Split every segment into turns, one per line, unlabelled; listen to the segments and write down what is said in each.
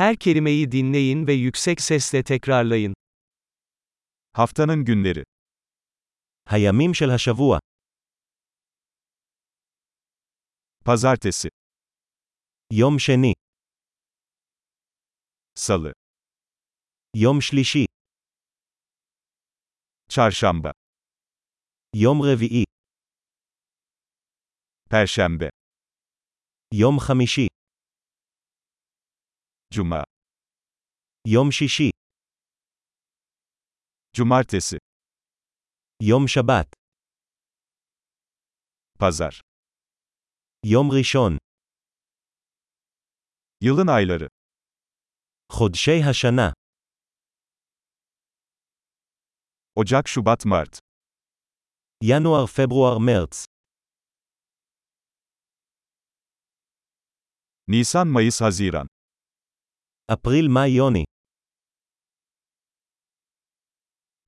Her kelimeyi dinleyin ve yüksek sesle tekrarlayın.
Haftanın günleri.
הימים של השבוע,
Pazartesi,
יום שני,
Salı,
יום שלישי,
Çarşamba,
יום רביעי,
Perşembe,
יום חמישי,
Cuma,
יום שישי,
Cumartesi,
יום שבת,
Pazar.
יום ראשון,
Yılın ayları.
חודשי השנה,
Ocak, Şubat, Mart.
ינואר, פברואר, מרץ,
Nisan, Mayıs, Haziran.
אפריל, מאי, יוני,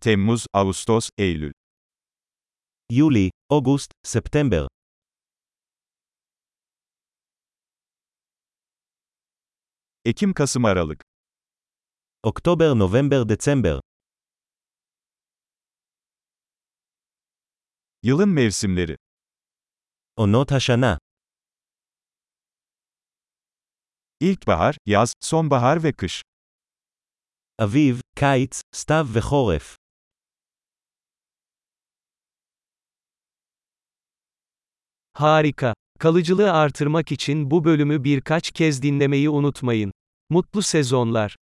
Temmuz, Ağustos, Eylül.
יולי, אוגוסט, ספטמבר,
Ekim, Kasım, Aralık.
אוקטובר, נובמבר, דצמבר,
Yılın mevsimleri.
עונות השנה,
İlkbahar, yaz, sonbahar ve kış.
Aviv, kites, stav ve choref.
Harika. Kalıcılığı artırmak için bu bölümü birkaç kez dinlemeyi unutmayın. Mutlu sezonlar.